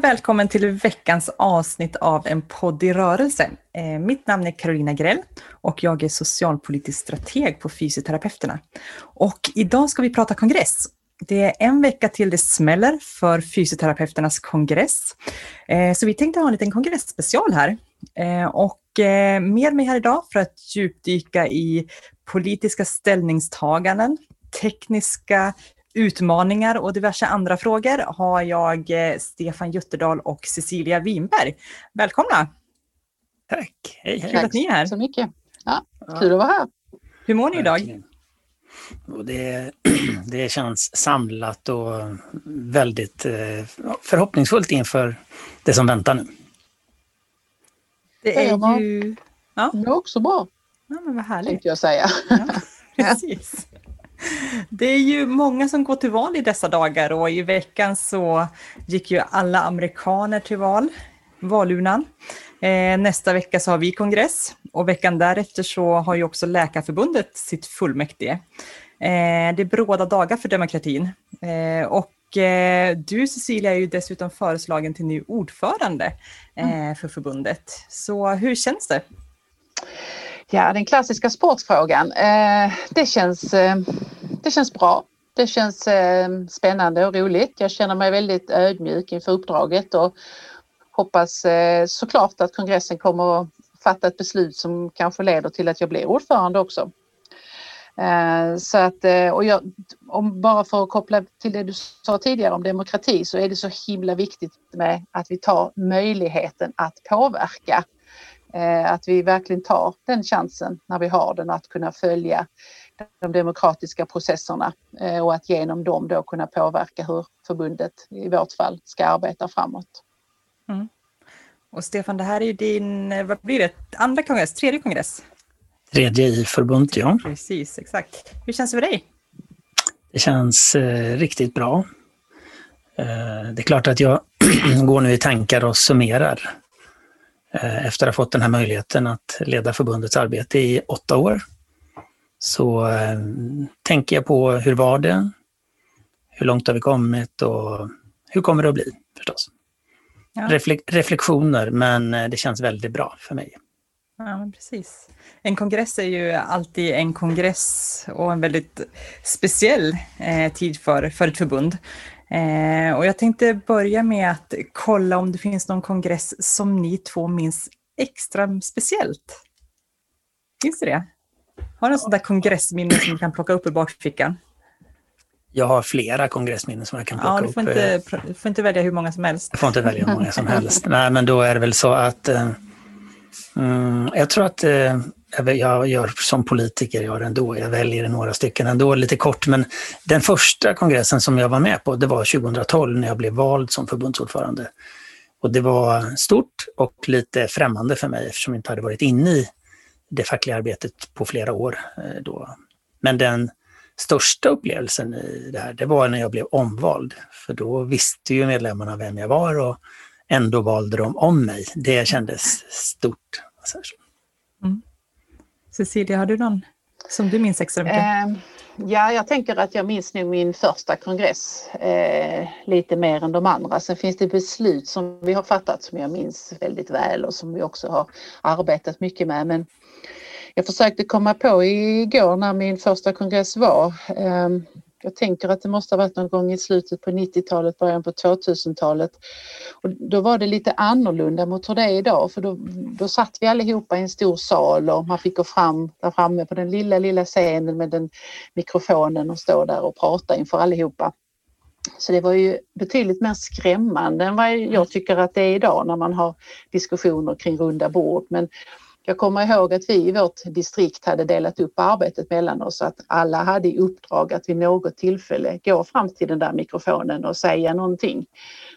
Och välkommen till veckans avsnitt av En podd i rörelse. Eh, mitt namn är Carolina Grell och jag är socialpolitisk strateg på Fysioterapeuterna. Och idag ska vi prata kongress. Det är en vecka till det smäller för Fysioterapeuternas kongress. Eh, så vi tänkte ha en liten kongressspecial här. Eh, och med mig här idag för att djupdyka i politiska ställningstaganden, tekniska utmaningar och diverse andra frågor har jag eh, Stefan Jutterdal och Cecilia Winberg. Välkomna! Tack! Hej, hej. Kul att ni är här. så mycket. Ja, kul att vara här. Hur mår ni idag? Och det, det känns samlat och väldigt eh, förhoppningsfullt inför det som väntar nu. Det är ju... Ja. Det är också bra. Ja, men vad härligt. Tänkte jag säga. Ja, precis. Det är ju många som går till val i dessa dagar och i veckan så gick ju alla amerikaner till val, valurnan. Eh, nästa vecka så har vi kongress och veckan därefter så har ju också Läkarförbundet sitt fullmäktige. Eh, det är bråda dagar för demokratin. Eh, och du Cecilia är ju dessutom föreslagen till ny ordförande mm. för förbundet. Så hur känns det? Ja, den klassiska sportfrågan. Eh, det, känns, eh, det känns bra. Det känns eh, spännande och roligt. Jag känner mig väldigt ödmjuk inför uppdraget och hoppas eh, såklart att kongressen kommer att fatta ett beslut som kanske leder till att jag blir ordförande också. Eh, så att, eh, och jag, om bara för att koppla till det du sa tidigare om demokrati så är det så himla viktigt med att vi tar möjligheten att påverka att vi verkligen tar den chansen när vi har den att kunna följa de demokratiska processerna eh, och att genom dem då kunna påverka hur förbundet i vårt fall ska arbeta framåt. Mm. Och Stefan, det här är ju din, vad blir det, andra kongress, tredje kongress? Tredje i förbundet, ja. Precis, exakt. Hur känns det för dig? Det känns eh, riktigt bra. Eh, det är klart att jag går nu i tankar och summerar Eh, efter att ha fått den här möjligheten att leda förbundets arbete i åtta år så eh, tänker jag på hur var det? Hur långt har vi kommit och hur kommer det att bli förstås? Ja. Reflek reflektioner, men eh, det känns väldigt bra för mig. Ja, precis. En kongress är ju alltid en kongress och en väldigt speciell eh, tid för, för ett förbund. Eh, och jag tänkte börja med att kolla om det finns någon kongress som ni två minns extra speciellt. Finns det det? Har du något sånt där kongressminne som du kan plocka upp ur bakfickan? Jag har flera kongressminnen som jag kan plocka ja, du får upp. Inte, du får inte välja hur många som helst. Jag får inte välja hur många som helst. Nej, men då är det väl så att eh, mm, jag tror att eh, jag gör som politiker gör ändå, jag väljer några stycken ändå lite kort, men den första kongressen som jag var med på, det var 2012 när jag blev vald som förbundsordförande. Och det var stort och lite främmande för mig eftersom jag inte hade varit inne i det fackliga arbetet på flera år eh, då. Men den största upplevelsen i det här, det var när jag blev omvald. För då visste ju medlemmarna vem jag var och ändå valde de om mig. Det kändes stort. Mm. Cecilia, har du någon som du minns extra mycket? Eh, ja, jag tänker att jag minns nog min första kongress eh, lite mer än de andra. Sen finns det beslut som vi har fattat som jag minns väldigt väl och som vi också har arbetat mycket med. Men jag försökte komma på igår när min första kongress var. Eh, jag tänker att det måste ha varit någon gång i slutet på 90-talet, början på 2000-talet. Och då var det lite annorlunda mot hur det är idag för då, då satt vi allihopa i en stor sal och man fick gå fram där framme på den lilla, lilla scenen med den mikrofonen och stå där och prata inför allihopa. Så det var ju betydligt mer skrämmande än vad jag tycker att det är idag när man har diskussioner kring runda bord. Men jag kommer ihåg att vi i vårt distrikt hade delat upp arbetet mellan oss, att alla hade i uppdrag att vid något tillfälle gå fram till den där mikrofonen och säga någonting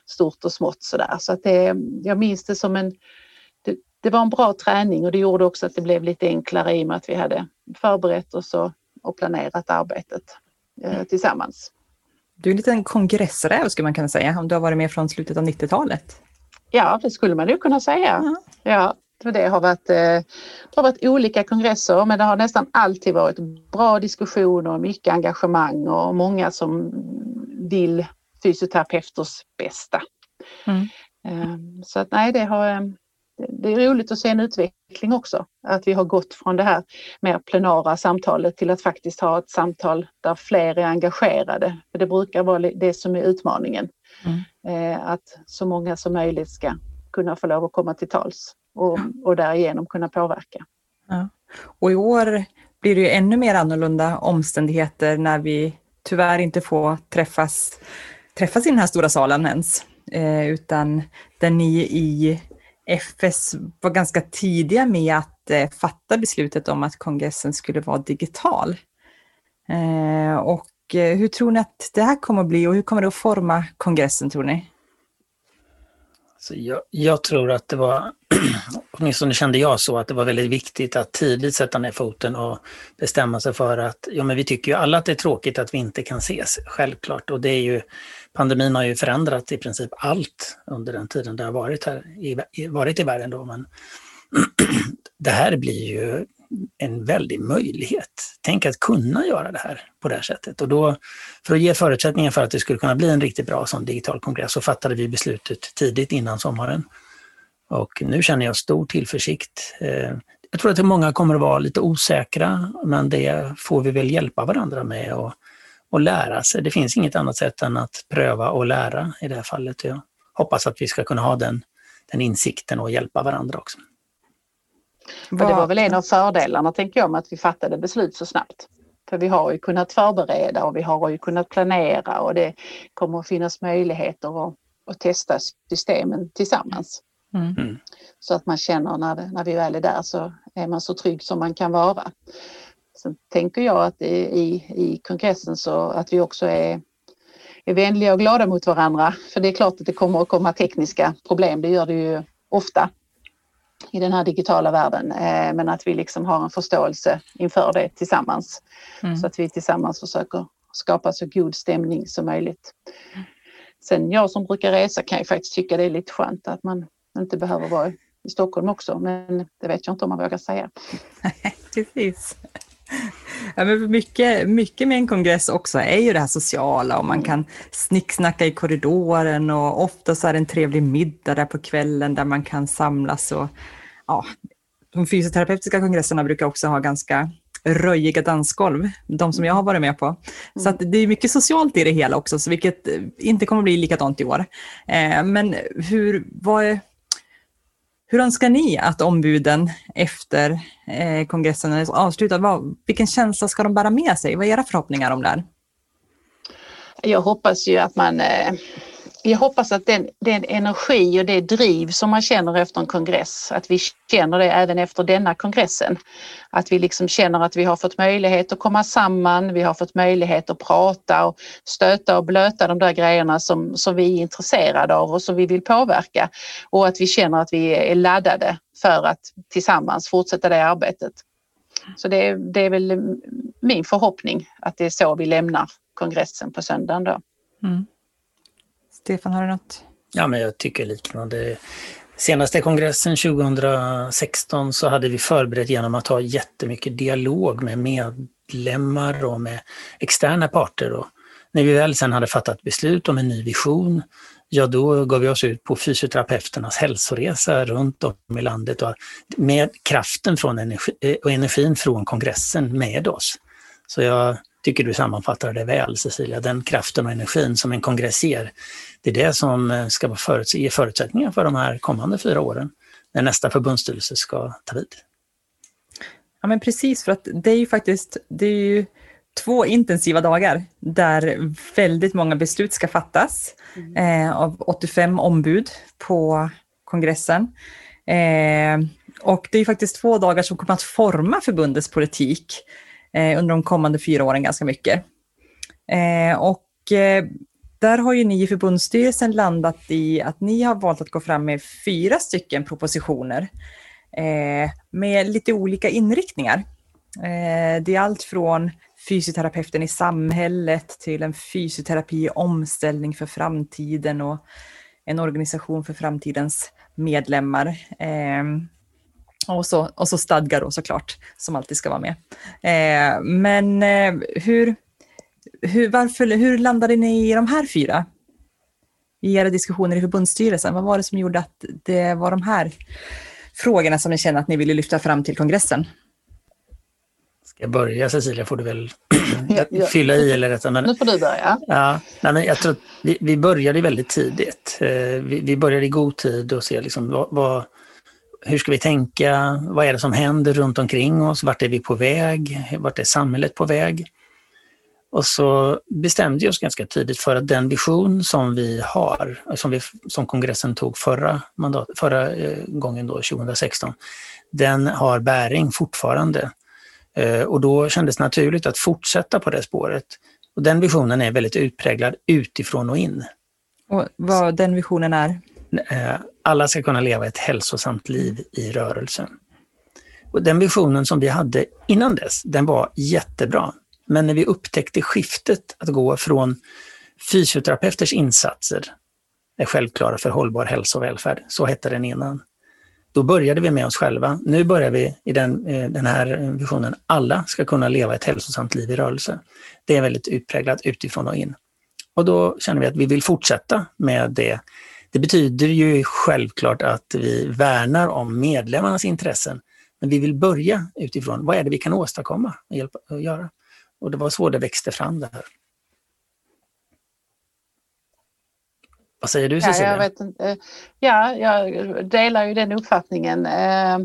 stort och smått sådär. Så att det, jag minns det som en, det, det var en bra träning och det gjorde också att det blev lite enklare i och med att vi hade förberett oss och, och planerat arbetet eh, tillsammans. Du är en liten kongressräv skulle man kunna säga, om du har varit med från slutet av 90-talet. Ja, det skulle man ju kunna säga. Mm. Ja, det har, varit, eh, det har varit olika kongresser men det har nästan alltid varit bra diskussioner, mycket engagemang och många som vill fysioterapeuters bästa. Mm. Ehm, så att nej, det, har, ehm, det är roligt att se en utveckling också. Att vi har gått från det här mer plenara samtalet till att faktiskt ha ett samtal där fler är engagerade. För det brukar vara det som är utmaningen. Mm. Ehm, att så många som möjligt ska kunna få lov att komma till tals och, och därigenom kunna påverka. Ja. Och i år blir det ju ännu mer annorlunda omständigheter när vi tyvärr inte får träffas, träffas i den här stora salen ens. Eh, utan där ni i FS var ganska tidiga med att eh, fatta beslutet om att kongressen skulle vara digital. Eh, och eh, hur tror ni att det här kommer att bli och hur kommer det att forma kongressen tror ni? Så jag, jag tror att det var, åtminstone kände jag så, att det var väldigt viktigt att tidigt sätta ner foten och bestämma sig för att, ja men vi tycker ju alla att det är tråkigt att vi inte kan ses, självklart. Och det är ju, pandemin har ju förändrat i princip allt under den tiden det har varit här i, varit i världen då. Men det här blir ju en väldig möjlighet. Tänk att kunna göra det här på det här sättet. Och då, för att ge förutsättningar för att det skulle kunna bli en riktigt bra sån digital kongress så fattade vi beslutet tidigt innan sommaren. Och nu känner jag stor tillförsikt. Eh, jag tror att många kommer att vara lite osäkra, men det får vi väl hjälpa varandra med och, och lära sig. Det finns inget annat sätt än att pröva och lära i det här fallet. Jag hoppas att vi ska kunna ha den, den insikten och hjälpa varandra också. Och det var väl en av fördelarna, tänker jag, med att vi fattade beslut så snabbt. För vi har ju kunnat förbereda och vi har ju kunnat planera och det kommer att finnas möjligheter att, att testa systemen tillsammans. Mm. mm. Så att man känner när, det, när vi väl är där så är man så trygg som man kan vara. Sen tänker jag att i, i kongressen så att vi också är, är vänliga och glada mot varandra. För det är klart att det kommer att komma tekniska problem, det gör det ju ofta i den här digitala världen. Eh, men att vi liksom har en förståelse inför det tillsammans. Mm. Så att vi tillsammans försöker skapa så god stämning som möjligt. Sen jag som brukar resa kan ju faktiskt tycka det är lite skönt att man inte behöver vara i Stockholm också, men det vet jag inte om man vågar säga. Precis. Ja, men mycket, mycket med en kongress också är ju det här sociala och man mm. kan snicksnacka i korridoren och ofta så är det en trevlig middag där på kvällen där man kan samlas och ja, de fysioterapeutiska kongresserna brukar också ha ganska röjiga dansgolv, de som jag har varit med på. Så att det är mycket socialt i det hela också, så vilket inte kommer bli likadant i år. Eh, men hur, vad är, hur önskar ni att ombuden efter eh, kongressen är avslutad, vad, vilken känsla ska de bära med sig? Vad är era förhoppningar om det här? Jag hoppas ju att man eh, jag hoppas att den, den energi och det driv som man känner efter en kongress, att vi känner det även efter denna kongressen. Att vi liksom känner att vi har fått möjlighet att komma samman, vi har fått möjlighet att prata och stöta och blöta de där grejerna som, som vi är intresserade av och som vi vill påverka. Och att vi känner att vi är laddade för att tillsammans fortsätta det arbetet. Så det, det är väl min förhoppning att det är så vi lämnar kongressen på söndagen då. Mm. Stefan, har du något? Ja, men jag tycker liknande. Senaste kongressen 2016 så hade vi förberett genom att ha jättemycket dialog med medlemmar och med externa parter. Och när vi väl sen hade fattat beslut om en ny vision, ja då gav vi oss ut på fysioterapeuternas hälsoresa runt om i landet och med kraften från energi, eh, och energin från kongressen med oss. Så jag tycker du sammanfattar det väl Cecilia, den kraften och energin som en kongress ger. Det är det som eh, ska förut ge förutsättningar för de här kommande fyra åren när nästa förbundsstyrelse ska ta vid. Ja men precis, för att det är ju faktiskt det är ju två intensiva dagar där väldigt många beslut ska fattas mm. eh, av 85 ombud på kongressen. Eh, och det är faktiskt två dagar som kommer att forma förbundets politik eh, under de kommande fyra åren ganska mycket. Eh, och eh, där har ju ni i förbundsstyrelsen landat i att ni har valt att gå fram med fyra stycken propositioner eh, med lite olika inriktningar. Eh, det är allt från fysioterapeuten i samhället till en fysioterapi i omställning för framtiden och en organisation för framtidens medlemmar. Eh, och, så, och så stadgar då såklart, som alltid ska vara med. Eh, men eh, hur, hur, varför, hur landade ni i de här fyra? I era diskussioner i förbundsstyrelsen, vad var det som gjorde att det var de här frågorna som ni känner att ni ville lyfta fram till kongressen? Ska jag börja Cecilia får du väl fylla i eller rätta. Men, nu får du börja. Ja, nej, jag tror vi, vi började väldigt tidigt. Eh, vi, vi började i god tid och se liksom vad, vad, hur ska vi tänka? Vad är det som händer runt omkring oss? Vart är vi på väg? Vart är samhället på väg? Och så bestämde vi oss ganska tidigt för att den vision som vi har, som, vi, som kongressen tog förra, mandat, förra eh, gången då, 2016, den har bäring fortfarande. Eh, och då kändes det naturligt att fortsätta på det spåret. Och den visionen är väldigt utpräglad utifrån och in. Och vad den visionen är? Eh, alla ska kunna leva ett hälsosamt liv i rörelse. Och den visionen som vi hade innan dess, den var jättebra. Men när vi upptäckte skiftet att gå från fysioterapeuters insatser är självklara för hållbar hälsa och välfärd, så hette den innan. Då började vi med oss själva. Nu börjar vi i den, eh, den här visionen, alla ska kunna leva ett hälsosamt liv i rörelse. Det är väldigt utpräglat utifrån och in. Och då känner vi att vi vill fortsätta med det. Det betyder ju självklart att vi värnar om medlemmarnas intressen, men vi vill börja utifrån vad är det vi kan åstadkomma och hjälpa och göra. Och det var så det växte fram det här. Vad säger du Cecilia? Ja, jag, vet inte. ja, jag delar ju den uppfattningen. Eh,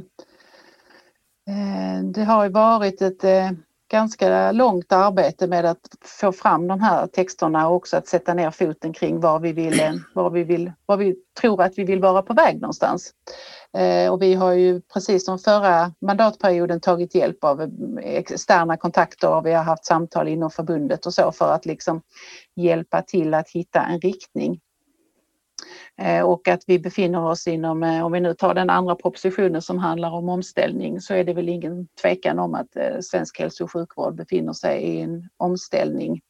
eh, det har ju varit ett eh, ganska långt arbete med att få fram de här texterna och också att sätta ner foten kring var vi vill, var vi vill, var vi tror att vi vill vara på väg någonstans. Eh, och vi har ju precis som förra mandatperioden tagit hjälp av externa kontakter och vi har haft samtal inom förbundet och så för att liksom hjälpa till att hitta en riktning. Eh, och att vi befinner oss inom, eh, om vi nu tar den andra propositionen som handlar om omställning, så är det väl ingen tvekan om att svensk hälso och sjukvård befinner sig i en omställning.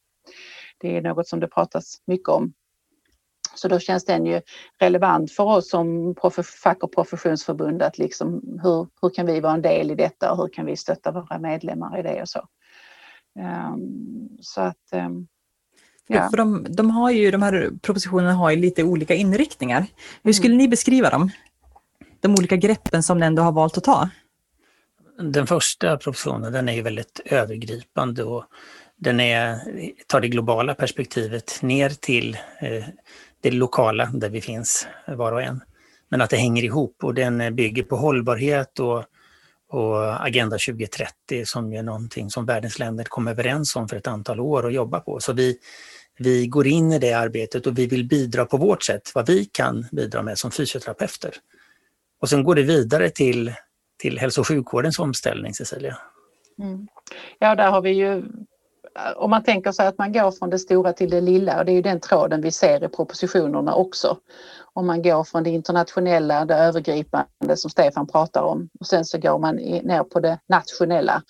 Det är något som det pratas mycket om så då känns den ju relevant för oss som fack och professionsförbund att liksom hur, hur kan vi vara en del i detta och hur kan vi stötta våra medlemmar i det och så. Um, så att um, ja. För de, de, har ju, de här propositionerna har ju lite olika inriktningar. Hur skulle mm. ni beskriva dem? De olika greppen som ni ändå har valt att ta? Den första propositionen den är ju väldigt övergripande och den är, tar det globala perspektivet ner till eh, det lokala där vi finns var och en. Men att det hänger ihop och den bygger på hållbarhet och, och Agenda 2030 som är någonting som världens länder kom överens om för ett antal år och jobba på. Så vi, vi går in i det arbetet och vi vill bidra på vårt sätt, vad vi kan bidra med som fysioterapeuter. Och sen går det vidare till, till hälso och sjukvårdens omställning, Cecilia. Mm. Ja, där har vi ju Eh, om man tänker sig att man går från det stora till det lilla och det är ju den tråden vi ser i propositionerna också. Om man går från det internationella, det övergripande som Stefan pratar om och sen så går man ner på det nationella.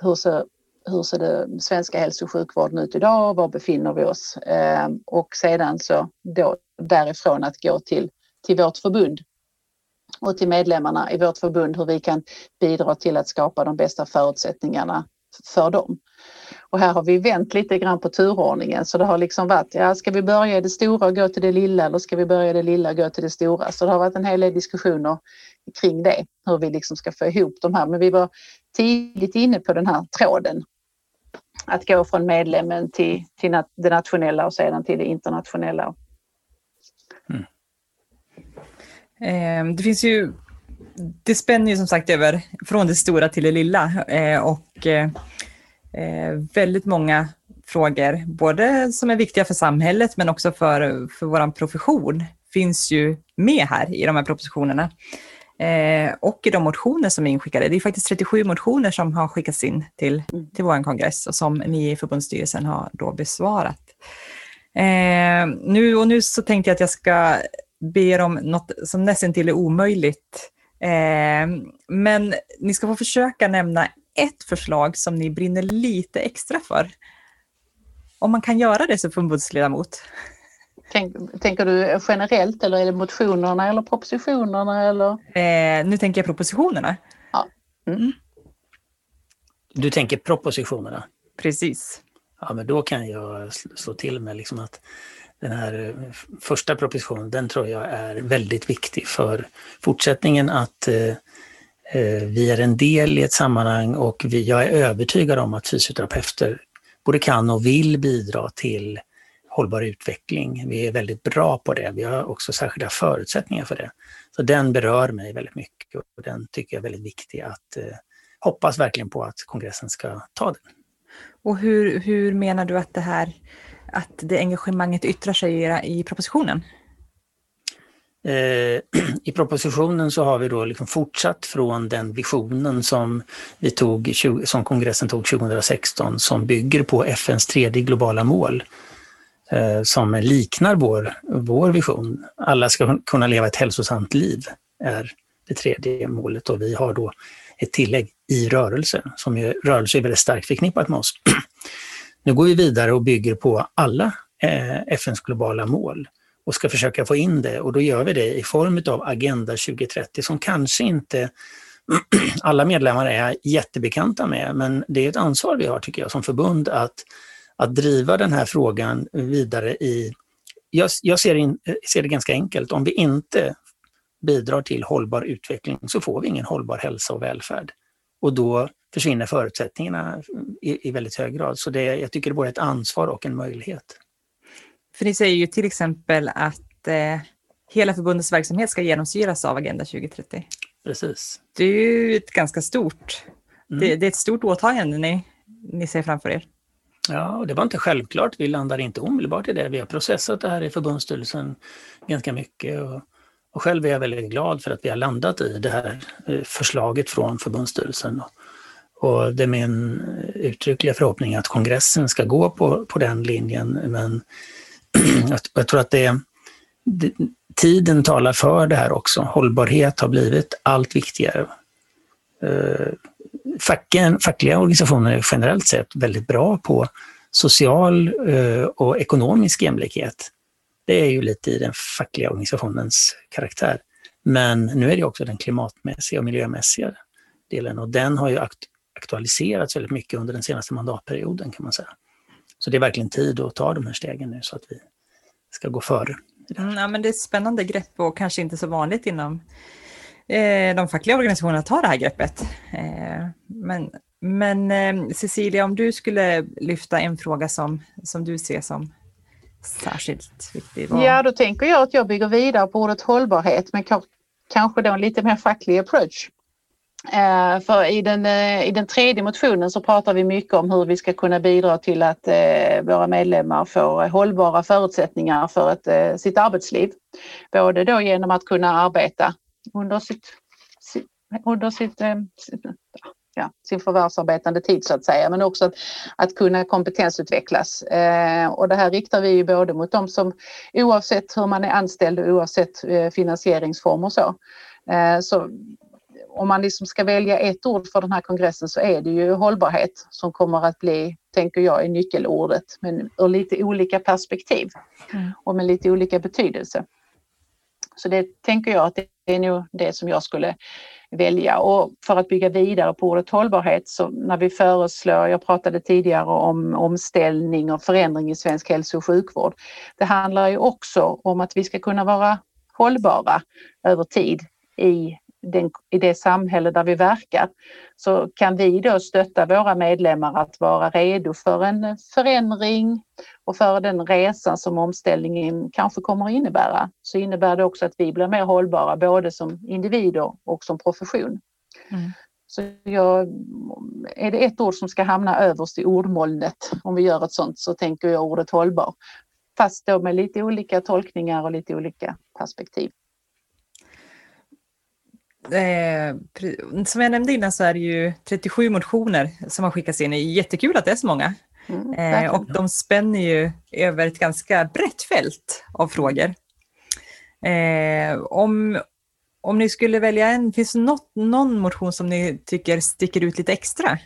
Hur ser, hur ser det svenska hälso och sjukvården ut idag? Var befinner vi oss? Eh, och sedan så då, därifrån att gå till, till vårt förbund och till medlemmarna i vårt förbund hur vi kan bidra till att skapa de bästa förutsättningarna för dem. Och här har vi vänt lite grann på turordningen så det har liksom varit, ja ska vi börja i det stora och gå till det lilla eller ska vi börja i det lilla och gå till det stora? Så det har varit en hel del diskussioner kring det, hur vi liksom ska få ihop de här. Men vi var tidigt inne på den här tråden. Att gå från medlemmen till, till det nationella och sedan till det internationella. Mm. Eh, det finns ju, det spänner ju som sagt över från det stora till det lilla eh, och eh, väldigt många frågor, både som är viktiga för samhället men också för, för vår profession, finns ju med här i de här propositionerna. Eh, och i de motioner som är inskickade. Det är faktiskt 37 motioner som har skickats in till, till vår kongress och som ni i förbundsstyrelsen har då besvarat. Eh, nu, och nu så tänkte jag att jag ska be er om något som nästan till är omöjligt Eh, men ni ska få försöka nämna ett förslag som ni brinner lite extra för. Om man kan göra det som förbundsledamot. Tänk, tänker du generellt eller är det motionerna eller propositionerna? Eller? Eh, nu tänker jag propositionerna. Ja. Mm. Du tänker propositionerna? Precis. Ja, men då kan jag slå till med liksom att den här eh, första propositionen, den tror jag är väldigt viktig för fortsättningen att eh, Eh, vi är en del i ett sammanhang och vi, jag är övertygad om att fysioterapeuter både kan och vill bidra till hållbar utveckling. Vi är väldigt bra på det. Vi har också särskilda förutsättningar för det. Så den berör mig väldigt mycket och den tycker jag är väldigt viktig att eh, hoppas verkligen på att kongressen ska ta den. Och hur, hur menar du att det här att det engagemanget yttrar sig i, i propositionen? Eh, I propositionen så har vi då liksom fortsatt från den visionen som, vi tog, som kongressen tog 2016 som bygger på FNs tredje globala mål eh, som liknar vår, vår vision. Alla ska kunna leva ett hälsosamt liv är det tredje målet och vi har då ett tillägg i rörelse, som ju rörelse är väldigt starkt förknippat med oss. Nu går vi vidare och bygger på alla eh, FNs globala mål och ska försöka få in det och då gör vi det i form av Agenda 2030 som kanske inte alla medlemmar är jättebekanta med, men det är ett ansvar vi har tycker jag som förbund att, att driva den här frågan vidare i... Jag, jag ser, in, eh, ser det ganska enkelt, om vi inte bidrar till hållbar utveckling så får vi ingen hållbar hälsa och välfärd. Och då försvinner förutsättningarna i, i väldigt hög grad. Så det, jag tycker det är både ett ansvar och en möjlighet. För ni säger ju till exempel att eh, hela förbundets verksamhet ska genomsyras av Agenda 2030. Precis. Det är ju ett ganska stort, mm. det, det, är ett stort åtagande ni, ni ser framför er. Ja, och det var inte självklart. Vi landar inte omedelbart i det. Vi har processat det här i förbundsstyrelsen ganska mycket. Och, och själv är jag väldigt glad för att vi har landat i det här eh, förslaget från förbundsstyrelsen. Och det är min uttryckliga förhoppning att kongressen ska gå på, på den linjen. Men jag tror att det, det, tiden talar för det här också. Hållbarhet har blivit allt viktigare. Eh, facken, fackliga organisationer är generellt sett väldigt bra på social eh, och ekonomisk jämlikhet. Det är ju lite i den fackliga organisationens karaktär. Men nu är det också den klimatmässiga och miljömässiga delen och den har ju aktualiserats väldigt mycket under den senaste mandatperioden kan man säga. Så det är verkligen tid att ta de här stegen nu så att vi ska gå före. Mm, ja, men det är ett spännande grepp och kanske inte så vanligt inom eh, de fackliga organisationerna att ta det här greppet. Eh, men men eh, Cecilia, om du skulle lyfta en fråga som, som du ser som särskilt viktig? Vad... Ja, då tänker jag att jag bygger vidare på ordet hållbarhet men kanske då en lite mer facklig approach. Eh, för i den, eh, i den tredje motionen så pratar vi mycket om hur vi ska kunna bidra till att eh, våra medlemmar får hållbara förutsättningar för ett, eh, sitt arbetsliv. Både då genom att kunna arbeta under sitt, under eh, sitt, ja, sin förvärvsarbetande tid så att säga, men också att, att kunna kompetensutvecklas. Eh, och det här riktar vi både mot dem som oavsett hur man är anställd och oavsett finansieringsform och så, så om man liksom ska välja ett ord för den här kongressen så är det ju hållbarhet som kommer att bli, tänker jag, är nyckelordet, men ur lite olika perspektiv mm. och med lite olika betydelse. Så det tänker jag att det är nog det som jag skulle välja och för att bygga vidare på ordet hållbarhet så när vi föreslår, jag pratade tidigare om omställning och förändring i svensk hälso och sjukvård. Det handlar ju också om att vi ska kunna vara hållbara över tid i den, i det samhälle där vi verkar så kan vi då stötta våra medlemmar att vara redo för en förändring och för den resan som omställningen kanske kommer att innebära. Så innebär det också att vi blir mer hållbara både som individer och som profession. Mm. Så jag, är det ett ord som ska hamna överst i ordmolnet om vi gör ett sånt så tänker jag ordet hållbar. Fast då med lite olika tolkningar och lite olika perspektiv. Eh, som jag nämnde innan så är det ju 37 motioner som har skickats in. Det är jättekul att det är så många. Mm, eh, och de spänner ju över ett ganska brett fält av frågor. Eh, om, om ni skulle välja en, finns det något, någon motion som ni tycker sticker ut lite extra?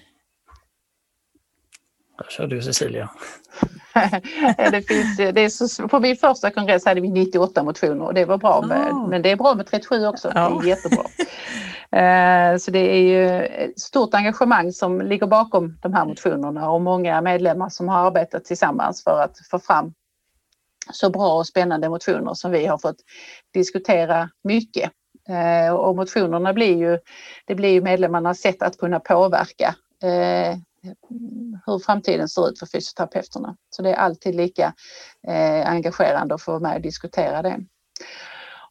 Där kör du Cecilia. det finns, det är så, på min första kongress hade vi 98 motioner och det var bra, med, oh. men det är bra med 37 också. Ja. Det är jättebra. Eh, så det är ju ett stort engagemang som ligger bakom de här motionerna och många medlemmar som har arbetat tillsammans för att få fram så bra och spännande motioner som vi har fått diskutera mycket. Eh, och motionerna blir ju, det blir ju medlemmarnas sätt att kunna påverka eh, hur framtiden ser ut för fysioterapeuterna. Så det är alltid lika eh, engagerande att få vara med och diskutera det.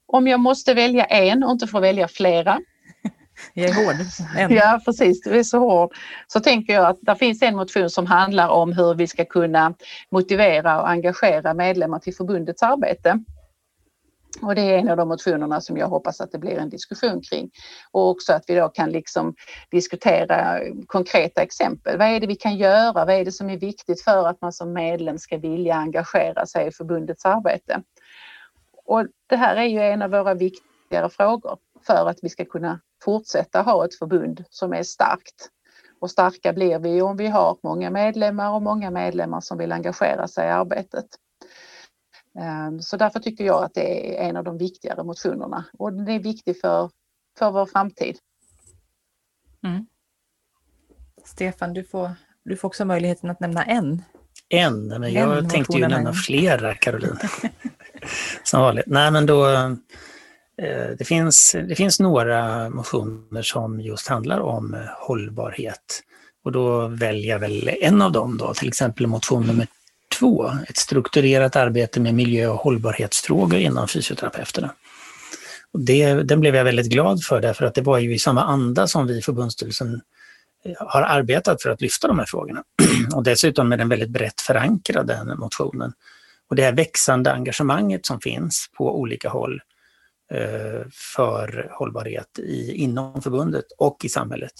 Om jag måste välja en och inte får välja flera. Jag är hård. En. Ja precis, du är så hård. Så tänker jag att det finns en motion som handlar om hur vi ska kunna motivera och engagera medlemmar till förbundets arbete. Och det är en av de motionerna som jag hoppas att det blir en diskussion kring. Och också att vi då kan liksom diskutera konkreta exempel. Vad är det vi kan göra? Vad är det som är viktigt för att man som medlem ska vilja engagera sig i förbundets arbete? Och det här är ju en av våra viktigare frågor för att vi ska kunna fortsätta ha ett förbund som är starkt. Och starka blir vi om vi har många medlemmar och många medlemmar som vill engagera sig i arbetet. Ehm, så därför tycker jag att det är en av de viktigare motionerna och den är viktig för, för vår framtid. Mm. Stefan, du får, du får också möjligheten att nämna en. En? Men jag en tänkte ju nämna flera, Caroline. Som vanligt. Nej, men då, eh, det, finns, det finns några motioner som just handlar om hållbarhet. Och då väljer jag väl en av dem då, till exempel motion nummer två, ett strukturerat arbete med miljö och hållbarhetsfrågor inom fysioterapeuterna. Och det, den blev jag väldigt glad för därför att det var ju i samma anda som vi i förbundsstyrelsen eh, har arbetat för att lyfta de här frågorna. Och dessutom med den väldigt brett förankrade eh, motionen. Och det här växande engagemanget som finns på olika håll eh, för hållbarhet i, inom förbundet och i samhället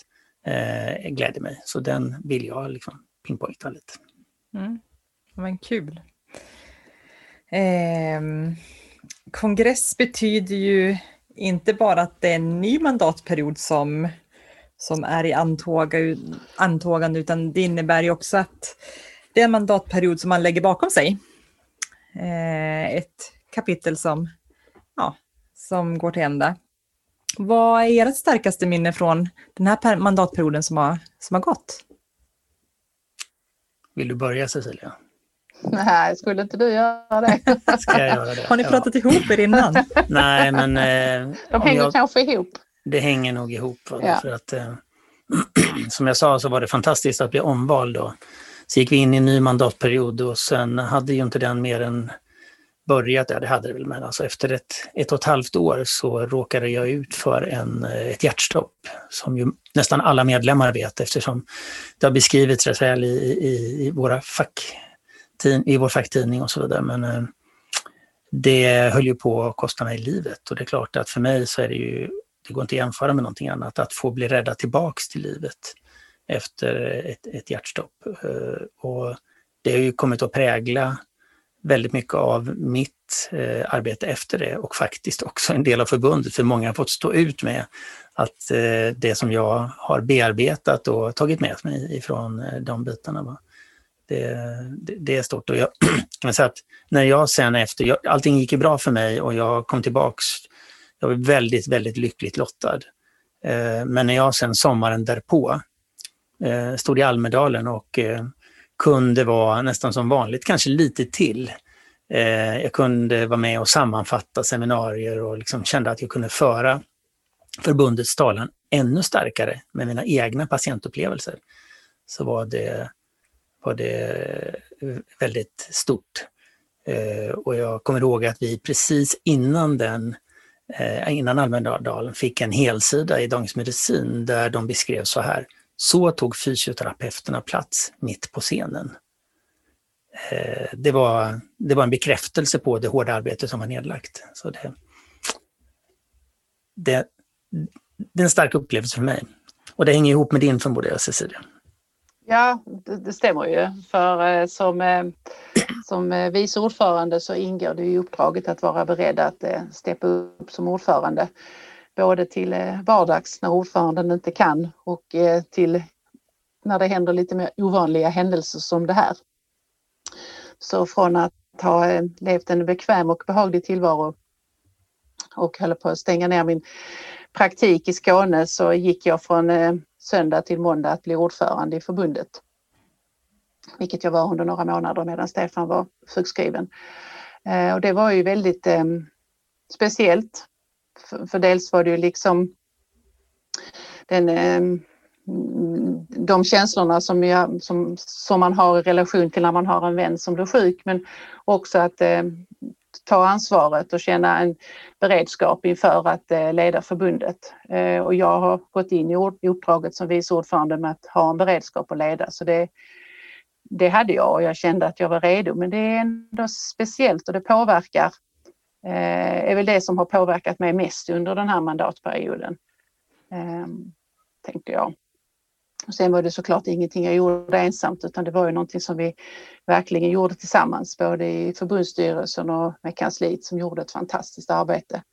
eh, gläder mig. Så den vill jag liksom pinpointa lite. Mm. Men kul. Eh, kongress betyder ju inte bara att det är en ny mandatperiod som, som är i antåga, antågande, utan det innebär ju också att det är en mandatperiod som man lägger bakom sig. Eh, ett kapitel som, ja, som går till ända. Vad är ert starkaste minne från den här mandatperioden som har, som har gått? Vill du börja Cecilia? Nej, skulle inte du göra det? Ska jag göra det? Har ni pratat ja. ihop er innan? Nej, men... Eh, De hänger jag, kanske ihop. Det hänger nog ihop. Ja. För att, eh, som jag sa så var det fantastiskt att bli omvald då. Så gick vi in i en ny mandatperiod och sen hade ju inte den mer än börjat, ja det hade det väl, men alltså efter ett, ett och ett halvt år så råkade jag ut för en, eh, ett hjärtstopp som ju nästan alla medlemmar vet eftersom det har beskrivits rätt väl i, i, i våra fack, i vår facktidning och så vidare. Men eh, det höll ju på att kosta mig livet och det är klart att för mig så är det ju, det går inte att jämföra med någonting annat, att få bli räddad tillbaks till livet efter ett, ett hjärtstopp. Eh, och det har ju kommit att prägla väldigt mycket av mitt eh, arbete efter det och faktiskt också en del av förbundet, för många har fått stå ut med att eh, det som jag har bearbetat och tagit med mig ifrån eh, de bitarna. Va? Det, det, det, är stort. Och jag kan säga att när jag sen efter, jag, allting gick ju bra för mig och jag kom tillbaks, jag var väldigt, väldigt lyckligt lottad. Eh, men när jag sen sommaren därpå eh, stod i Almedalen och eh, kunde vara nästan som vanligt, kanske lite till. Eh, jag kunde vara med och sammanfatta seminarier och liksom kände att jag kunde föra förbundets talan ännu starkare med mina egna patientupplevelser. Så var det var det väldigt stort. Eh, och jag kommer ihåg att vi precis innan den eh, innan Almedalen fick en helsida i Dagens Medicin där de beskrev så här. Så tog fysioterapeuterna plats mitt på scenen. Eh, det var, det var en bekräftelse på det hårda arbete som var nedlagt. Så det, det, det är en stark upplevelse för mig. Och det hänger ihop med din förmodar jag, Cecilia. Ja, det, det, stämmer ju. För eh, som, eh, som eh, vice ordförande så ingår det i uppdraget att vara beredd att steppa upp som ordförande både till vardags när ordföranden inte kan och till när det händer lite mer ovanliga händelser som det här. Så från att ha levt en bekväm och behaglig tillvaro och höll på att stänga ner min praktik i Skåne så gick jag från söndag till måndag att bli ordförande i förbundet. Vilket jag var under några månader medan Stefan var sjukskriven. Eh, och det var ju väldigt ehm, speciellt för, för dels var det ju liksom den, eh, de känslorna som, jag, som, som man har i relation till när man har en vän som blir sjuk men också att eh, ta ansvaret och känna en beredskap inför att eh, leda förbundet. Eh, och jag har gått in i uppdraget som vice ordförande med att ha en beredskap att leda så det, det hade jag och jag kände att jag var redo men det är ändå speciellt och det påverkar eh, är väl det som har påverkat mig mest under den här mandatperioden. Tänker jag. Och sen var det såklart ingenting jag gjorde ensamt utan det var ju någonting som vi verkligen gjorde tillsammans både i förbundsstyrelsen och med kansliet som gjorde ett fantastiskt arbete.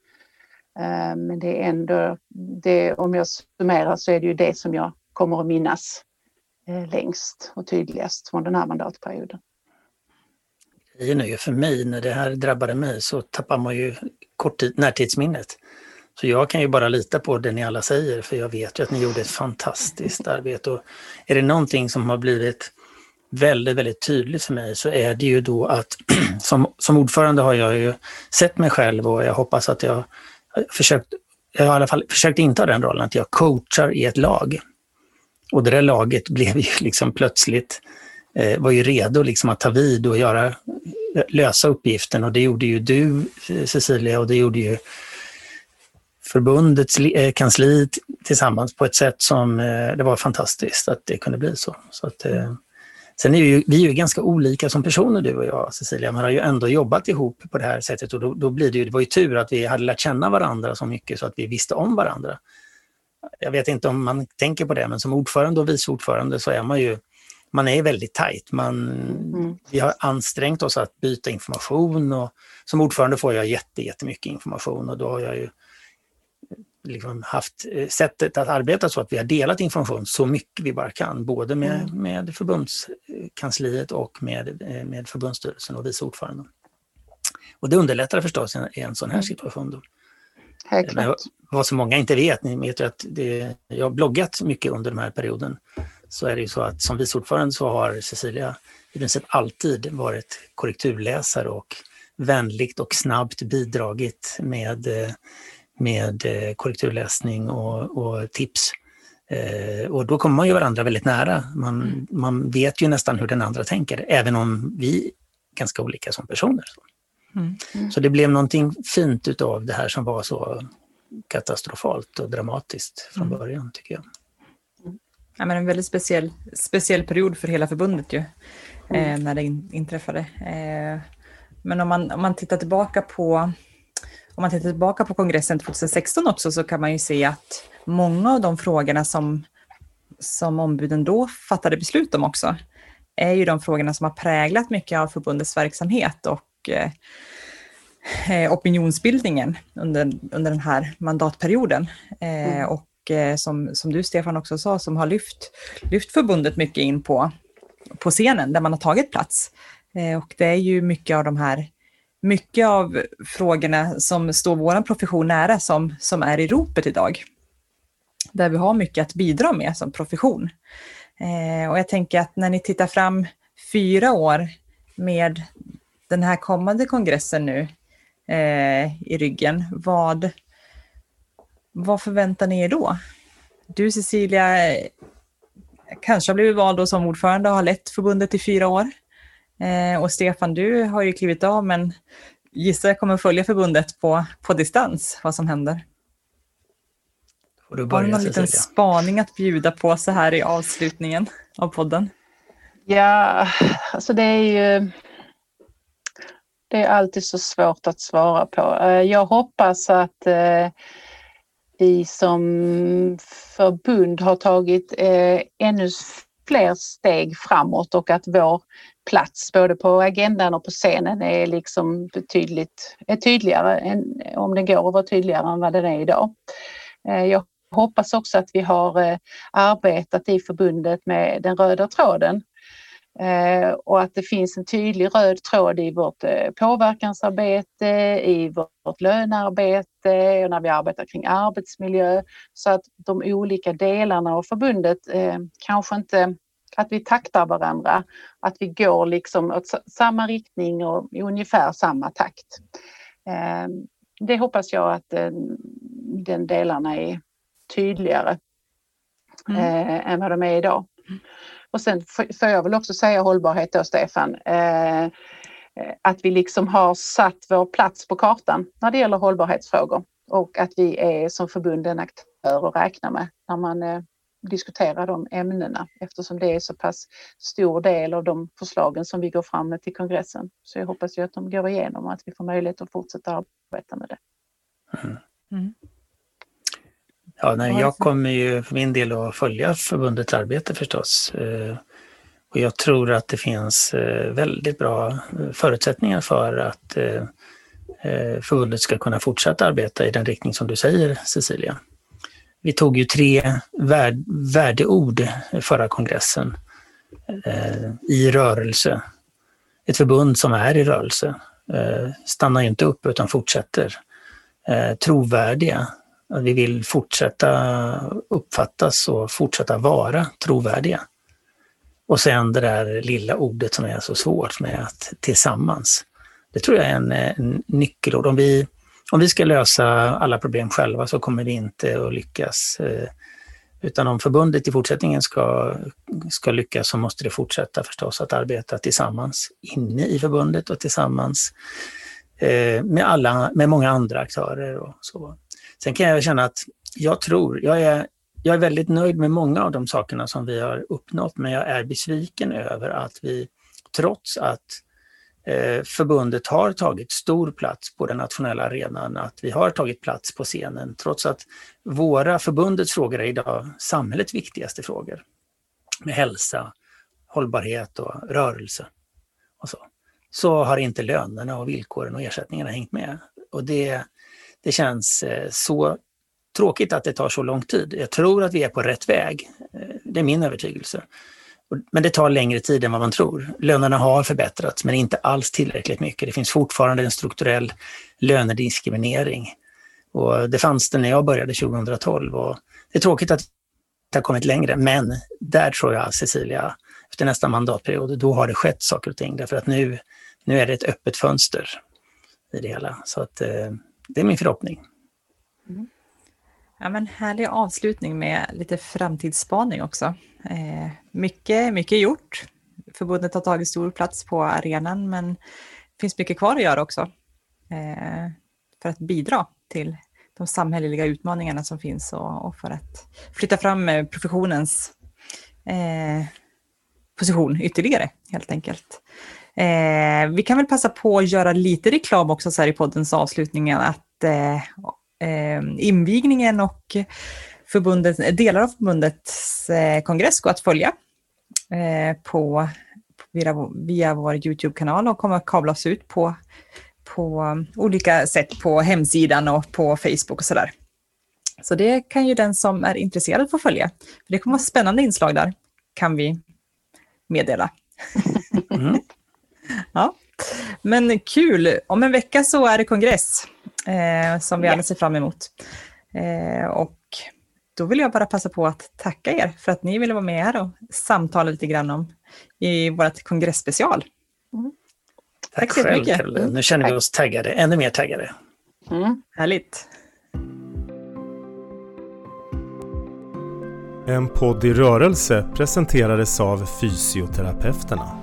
Eh, men det är ändå, det, om jag summerar så är det ju det som jag kommer att minnas eh, längst och tydligast från den här mandatperioden grejen är ju för mig, när det här drabbade mig så tappar man ju korttid, närtidsminnet. Så jag kan ju bara lita på det ni alla säger för jag vet ju att ni gjorde ett fantastiskt arbete. Och är det någonting som har blivit väldigt, väldigt tydligt för mig så är det ju då att som, som ordförande har jag ju sett mig själv och jag hoppas att jag försökt, jag har i alla fall försökt inta den rollen att jag coachar i ett lag. Och det där laget blev ju liksom plötsligt eh, var ju redo liksom att ta vid och göra, lösa uppgiften och det gjorde ju du eh, Cecilia och det gjorde ju förbundets eh, kansli tillsammans på ett sätt som eh, det var fantastiskt att det kunde bli så. så att, eh, sen är ju, vi är ju ganska olika som personer du och jag Cecilia, men har ju ändå jobbat ihop på det här sättet och då, då blir det ju, det var ju tur att vi hade lärt känna varandra så mycket så att vi visste om varandra. Jag vet inte om man tänker på det, men som ordförande och vice ordförande så är man ju man är väldigt tajt. Man, mm. Vi har ansträngt oss att byta information och som ordförande får jag jätte, jättemycket information och då har jag ju liksom haft eh, sättet att arbeta så att vi har delat information så mycket vi bara kan, både med, mm. med förbundskansliet och med, eh, med förbundsstyrelsen och vice ordföranden. Och det underlättar förstås i en sån här mm. situation. Då. Men vad så många inte vet, ni vet ju att det, jag har bloggat mycket under den här perioden så är det ju så att som vice ordförande så har Cecilia i princip alltid varit korrekturläsare och vänligt och snabbt bidragit med, med korrekturläsning och, och tips. Eh, och då kommer man ju varandra väldigt nära. Man, mm. man vet ju nästan hur den andra tänker, även om vi är ganska olika som personer. Mm. Mm. Så det blev någonting fint utav det här som var så katastrofalt och dramatiskt från mm. början, tycker jag ja, men en väldigt speciell, speciell period för hela förbundet ju, eh, mm. eh, när det in, inträffade. Eh, men om man, om man tittar tillbaka på om man tittar tillbaka på kongressen 2016 också så kan man ju se att många av de frågorna som, som ombuden då fattade beslut om också är ju de frågorna som har präglat mycket av förbundets verksamhet och eh, eh opinionsbildningen under, under den här mandatperioden. Eh, mm. Och Eh, som, som du Stefan också sa, som har lyft, lyft förbundet mycket in på, på scenen där man har tagit plats. Eh, och det är ju mycket av de här mycket av frågorna som står vår profession nära som, som är i ropet idag. Där vi har mycket att bidra med som profession. Eh, och jag tänker att när ni tittar fram fyra år med den här kommande kongressen nu eh, i ryggen, vad, vad förväntar ni er då? Du Cecilia kanske har blivit vald som ordförande och har lett förbundet i fyra år. Eh, och Stefan, du har ju klivit av men gissar jag kommer följa förbundet på, på distans, vad som händer. Får du börja, har du någon liten spaning att bjuda på så här i avslutningen av podden? Ja, alltså det är ju det är alltid så svårt att svara på. Eh, jag hoppas att eh, vi som förbund har tagit eh, ännu fler steg framåt och att vår plats både på agendan och på scenen är liksom betydligt är tydligare, än, om det går att vara tydligare än vad den är idag. Eh, jag hoppas också att vi har eh, arbetat i förbundet med den röda tråden eh, och att det finns en tydlig röd tråd i vårt påverkansarbete, i vårt lönearbete och när vi arbetar kring arbetsmiljö. Så att de olika delarna av förbundet kanske inte att vi taktar varandra, att vi går liksom åt samma riktning och i ungefär samma takt. Det hoppas jag att den delarna är tydligare mm. än vad de är idag. Mm. Och sen får jag väl också säga hållbarhet då Stefan. Eh, att vi liksom har satt vår plats på kartan när det gäller hållbarhetsfrågor och att vi är som förbund en aktör att räkna med när man diskuterar de ämnena eftersom det är så pass stor del av de förslagen som vi går fram med till kongressen. Så jag hoppas ju att de går igenom och att vi får möjlighet att fortsätta arbeta med det. Mm. Mm. Ja, nej, jag kommer ju för min del att följa förbundets arbete förstås. Eh, och jag tror att det finns eh, väldigt bra eh, förutsättningar för att förbundet ska kunna fortsätta arbeta i den riktning som du säger, Cecilia. Vi tog ju tre värdeord förra kongressen. Eh, I rörelse. Ett förbund som är i rörelse. Eh, stannar inte upp utan fortsätter. Eh, trovärdiga vi vill fortsätta uppfattas och fortsätta vara trovärdiga. Och sen det där lilla ordet som är så svårt med att tillsammans. Det tror jag är en, en nyckelord. Om vi, om vi ska lösa alla problem själva så kommer vi inte att lyckas. Eh, utan om förbundet i fortsättningen ska, ska lyckas så måste det fortsätta förstås att arbeta tillsammans inne i förbundet och tillsammans eh, med, alla, med många andra aktörer. Och så. Sen kan jag känna att jag tror, jag är, jag är väldigt nöjd med många av de sakerna som vi har uppnått, men jag är besviken över att vi, trots att eh, Eh, förbundet har tagit stor plats på den nationella arenan, att vi har tagit plats på scenen, trots att våra förbundets frågor är idag samhällets viktigaste frågor. Med hälsa, hållbarhet och rörelse. Och så. så har inte lönerna och villkoren och ersättningarna hängt med. Och det, det känns eh, så tråkigt att det tar så lång tid. Jag tror att vi är på rätt väg. Eh, det är min övertygelse. Men det tar längre tid än vad man tror. Lönerna har förbättrats, men inte alls tillräckligt mycket. Det finns fortfarande en strukturell lönediskriminering. Och det fanns det när jag började 2012. Och det är tråkigt att det har kommit längre, men där tror jag, Cecilia, efter nästa mandatperiod, då har det skett saker och ting. Därför att nu, nu är det ett öppet fönster i det hela. Så att, eh, det är min förhoppning. Mm. Ja, men härlig avslutning med lite framtidsspaning också. Eh, mycket, mycket gjort. Förbundet har tagit stor plats på arenan, men det finns mycket kvar att göra också eh, för att bidra till de samhälleliga utmaningarna som finns och, och för att flytta fram eh, professionens eh, position ytterligare, helt enkelt. Eh, vi kan väl passa på att göra lite reklam också så här i poddens avslutning att eh, invigningen och förbundet, delar av förbundets eh, kongress går att följa eh, på, via, via vår Youtube-kanal och kommer att kablas ut på, på olika sätt på hemsidan och på Facebook och sådär. Så det kan ju den som är intresserad få följa. För det kommer att vara spännande inslag där, kan vi meddela. Mm. Ja. Men kul! Om en vecka så är det kongress eh, som vi alla ser fram emot. Eh, och då vill jag bara passa på att tacka er för att ni ville vara med här och samtala lite grann om i vårt kongressspecial. Mm. Tack, Tack så mycket. Mm. Nu känner vi oss taggade, ännu mer taggade. Mm. Härligt. En podd i rörelse presenterades av Fysioterapeuterna.